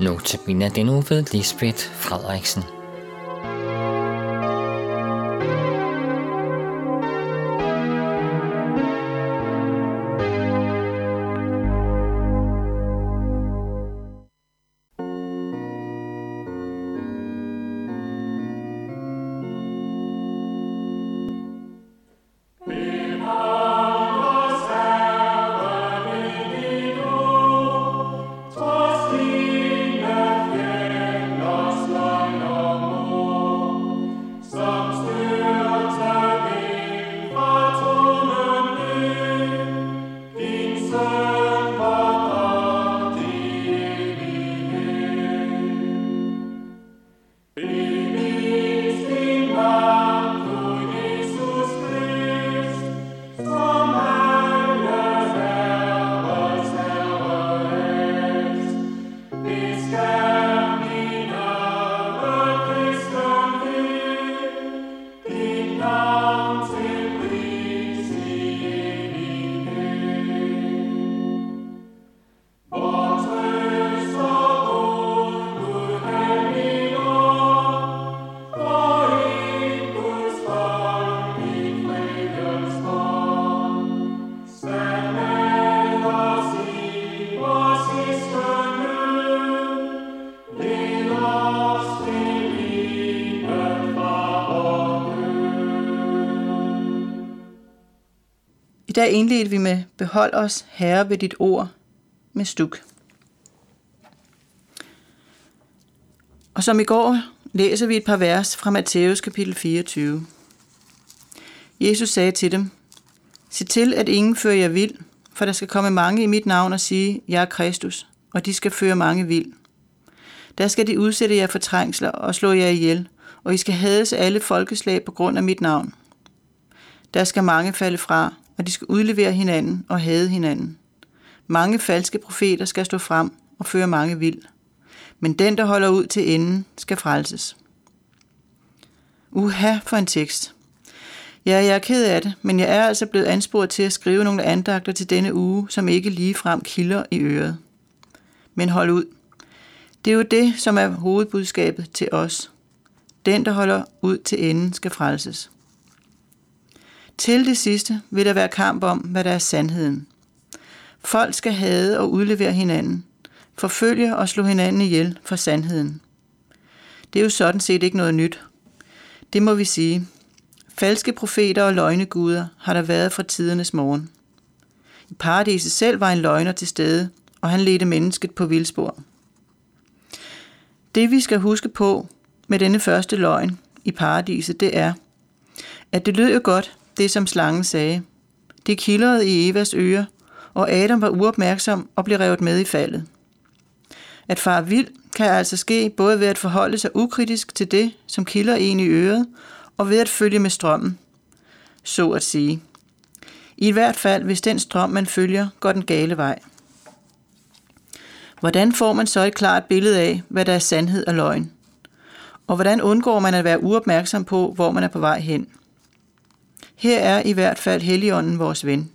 Notabene til Bina den ved Lisbeth Frederiksen. I dag indledte vi med Behold os, Herre, ved dit ord med stuk. Og som i går læser vi et par vers fra Matthæus kapitel 24. Jesus sagde til dem, Se til, at ingen fører jer vild, for der skal komme mange i mit navn og sige, Jeg er Kristus, og de skal føre mange vild. Der skal de udsætte jer for trængsler og slå jer ihjel, og I skal hades alle folkeslag på grund af mit navn. Der skal mange falde fra, og de skal udlevere hinanden og hade hinanden. Mange falske profeter skal stå frem og føre mange vild. Men den, der holder ud til enden, skal frelses. Uha for en tekst. Ja, jeg er ked af det, men jeg er altså blevet ansporet til at skrive nogle andagter til denne uge, som ikke lige frem kilder i øret. Men hold ud. Det er jo det, som er hovedbudskabet til os. Den, der holder ud til enden, skal frelses. Til det sidste vil der være kamp om, hvad der er sandheden. Folk skal hade og udlevere hinanden, forfølge og slå hinanden ihjel for sandheden. Det er jo sådan set ikke noget nyt. Det må vi sige. Falske profeter og løgneguder har der været fra tidernes morgen. I paradiset selv var en løgner til stede, og han ledte mennesket på vildspor. Det vi skal huske på med denne første løgn i paradiset, det er, at det lød jo godt, det som slangen sagde. Det kildrede i Evas ører, og Adam var uopmærksom og blev revet med i faldet. At far vild kan altså ske både ved at forholde sig ukritisk til det, som kilder en i øret, og ved at følge med strømmen, så at sige. I hvert fald, hvis den strøm, man følger, går den gale vej. Hvordan får man så et klart billede af, hvad der er sandhed og løgn? Og hvordan undgår man at være uopmærksom på, hvor man er på vej hen? Her er i hvert fald Helligånden vores ven.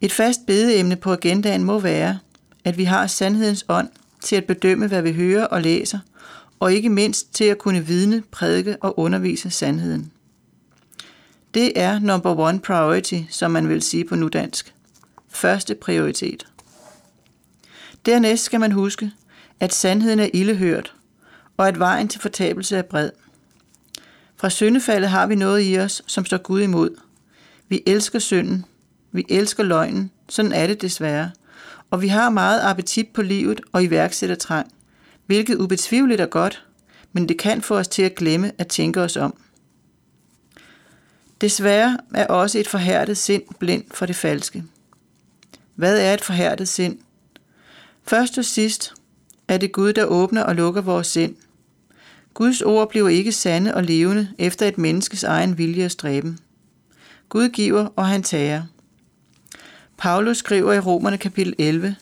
Et fast bedeemne på agendaen må være, at vi har sandhedens ånd til at bedømme, hvad vi hører og læser, og ikke mindst til at kunne vidne, prædike og undervise sandheden. Det er number one priority, som man vil sige på nudansk. Første prioritet. Dernæst skal man huske, at sandheden er ildehørt, og at vejen til fortabelse er bred. Fra syndefaldet har vi noget i os, som står Gud imod. Vi elsker synden. Vi elsker løgnen. Sådan er det desværre. Og vi har meget appetit på livet og iværksætter trang, hvilket ubetvivligt er godt, men det kan få os til at glemme at tænke os om. Desværre er også et forhærdet sind blind for det falske. Hvad er et forhærdet sind? Først og sidst er det Gud, der åbner og lukker vores sind. Guds ord bliver ikke sande og levende efter et menneskes egen vilje og stræben. Gud giver, og han tager. Paulus skriver i Romerne kapitel 11,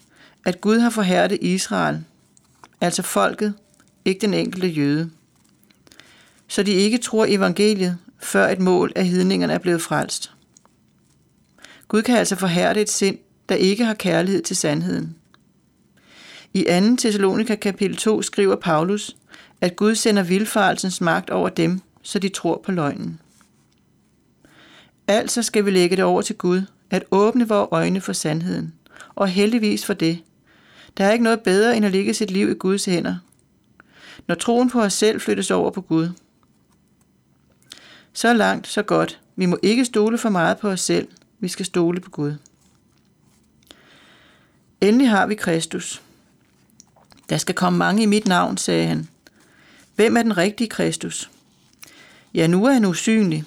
at Gud har forhærdet Israel, altså folket, ikke den enkelte jøde. Så de ikke tror evangeliet, før et mål af hedningerne er blevet frelst. Gud kan altså forhærde et sind, der ikke har kærlighed til sandheden. I 2. Thessalonika kapitel 2 skriver Paulus, at Gud sender vilfarelsens magt over dem, så de tror på løgnen. Altså skal vi lægge det over til Gud, at åbne vores øjne for sandheden, og heldigvis for det. Der er ikke noget bedre end at lægge sit liv i Guds hænder. Når troen på os selv flyttes over på Gud. Så langt, så godt. Vi må ikke stole for meget på os selv. Vi skal stole på Gud. Endelig har vi Kristus. Der skal komme mange i mit navn, sagde han. Hvem er den rigtige Kristus? Ja, nu er han usynlig.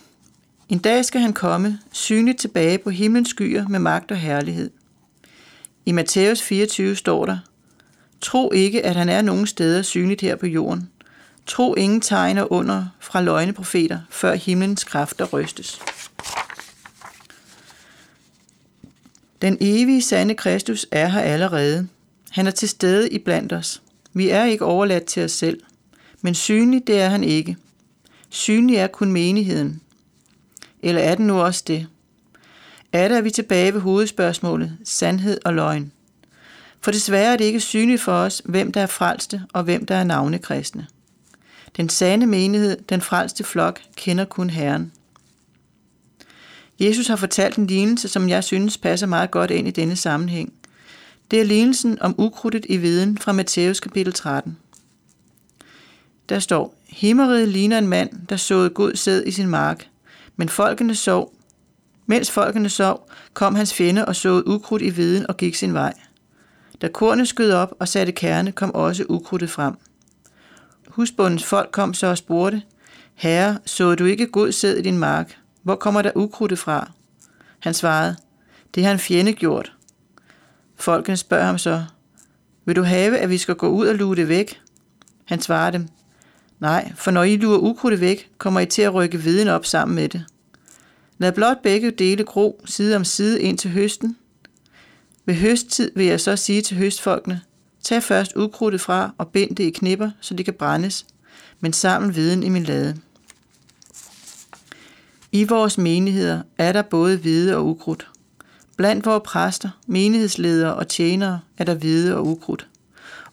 En dag skal han komme, synligt tilbage på himlens skyer med magt og herlighed. I Matthæus 24 står der, Tro ikke, at han er nogen steder synligt her på jorden. Tro ingen tegner under fra løgneprofeter, før himlens kræfter rystes. Den evige sande Kristus er her allerede. Han er til stede i blandt os. Vi er ikke overladt til os selv. Men synlig, det er han ikke. Synlig er kun menigheden. Eller er den nu også det? Er der vi tilbage ved hovedspørgsmålet, sandhed og løgn. For desværre er det ikke synligt for os, hvem der er frelste og hvem der er navnekristne. Den sande menighed, den frelste flok, kender kun Herren. Jesus har fortalt en lignelse, som jeg synes passer meget godt ind i denne sammenhæng. Det er lignelsen om ukrudtet i viden fra Matthæus kapitel 13. Der står, Himmeriget ligner en mand, der såede god sæd i sin mark, men folkene sov. Mens folkene sov, kom hans fjende og såede ukrudt i viden og gik sin vej. Da kornet skød op og satte kerne, kom også ukrudtet frem. Husbundens folk kom så og spurgte, Herre, så du ikke god sæd i din mark? Hvor kommer der ukrudtet fra? Han svarede, det har en fjende gjort. Folkene spørger ham så, vil du have, at vi skal gå ud og luge det væk? Han svarer dem, nej, for når I lurer ukrudtet væk, kommer I til at rykke viden op sammen med det. Lad blot begge dele gro side om side ind til høsten. Ved høsttid vil jeg så sige til høstfolkene, tag først ukrudtet fra og bind det i knipper, så det kan brændes, men sammen viden i min lade. I vores menigheder er der både hvide og ukrudt. Blandt vores præster, menighedsledere og tjenere er der hvide og ukrudt.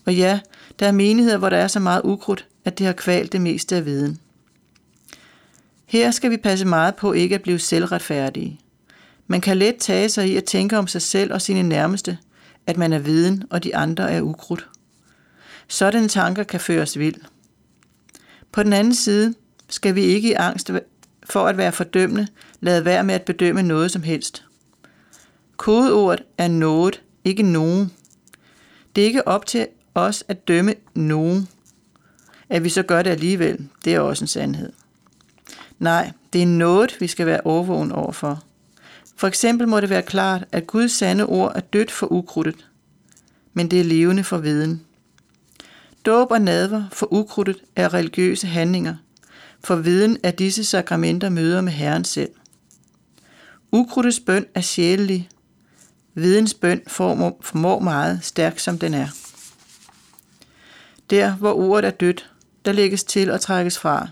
Og ja, der er menigheder, hvor der er så meget ukrudt, at det har kvalt det meste af viden. Her skal vi passe meget på ikke at blive selvretfærdige. Man kan let tage sig i at tænke om sig selv og sine nærmeste, at man er viden, og de andre er ukrudt. Sådanne tanker kan føres vild. På den anden side skal vi ikke i angst for at være fordømmende lade være med at bedømme noget som helst. Kodeordet er noget, ikke nogen. Det er ikke op til os at dømme nogen. At vi så gør det alligevel, det er også en sandhed. Nej, det er noget, vi skal være overvågen overfor. For eksempel må det være klart, at Guds sande ord er dødt for ukrudtet, men det er levende for viden. Dåb og nadver for ukrudtet er religiøse handlinger, for viden er disse sakramenter møder med Herren selv. Ukrudtets bøn er sjælelig. Videns bøn formår meget, stærk som den er. Der, hvor ordet er dødt, der lægges til og trækkes fra.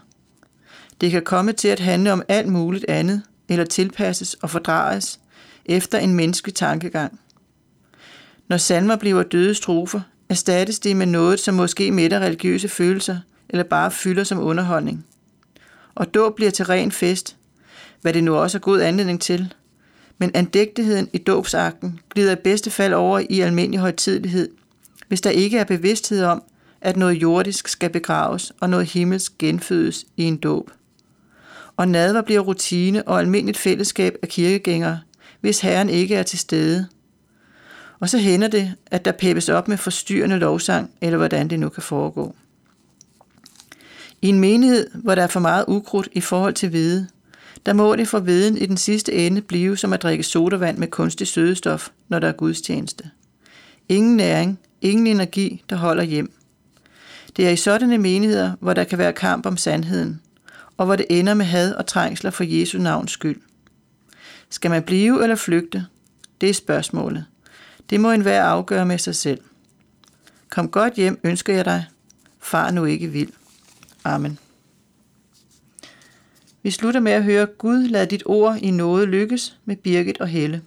Det kan komme til at handle om alt muligt andet, eller tilpasses og fordrages efter en menneskelig tankegang. Når salmer bliver døde strofer, erstattes det med noget, som måske mætter religiøse følelser, eller bare fylder som underholdning og dåb bliver til ren fest, hvad det nu også er god anledning til. Men andægtigheden i dåbsakten glider i bedste fald over i almindelig højtidlighed, hvis der ikke er bevidsthed om, at noget jordisk skal begraves og noget himmelsk genfødes i en dåb. Og nadver bliver rutine og almindeligt fællesskab af kirkegængere, hvis Herren ikke er til stede. Og så hænder det, at der peppes op med forstyrrende lovsang, eller hvordan det nu kan foregå. I en menighed, hvor der er for meget ukrudt i forhold til hvide, der må det for viden i den sidste ende blive som at drikke sodavand med kunstig sødestof, når der er gudstjeneste. Ingen næring, ingen energi, der holder hjem. Det er i sådanne menigheder, hvor der kan være kamp om sandheden, og hvor det ender med had og trængsler for Jesu navns skyld. Skal man blive eller flygte? Det er spørgsmålet. Det må enhver afgøre med sig selv. Kom godt hjem, ønsker jeg dig. Far nu ikke vild. Amen. Vi slutter med at høre Gud lad dit ord i noget lykkes med Birgit og Helle.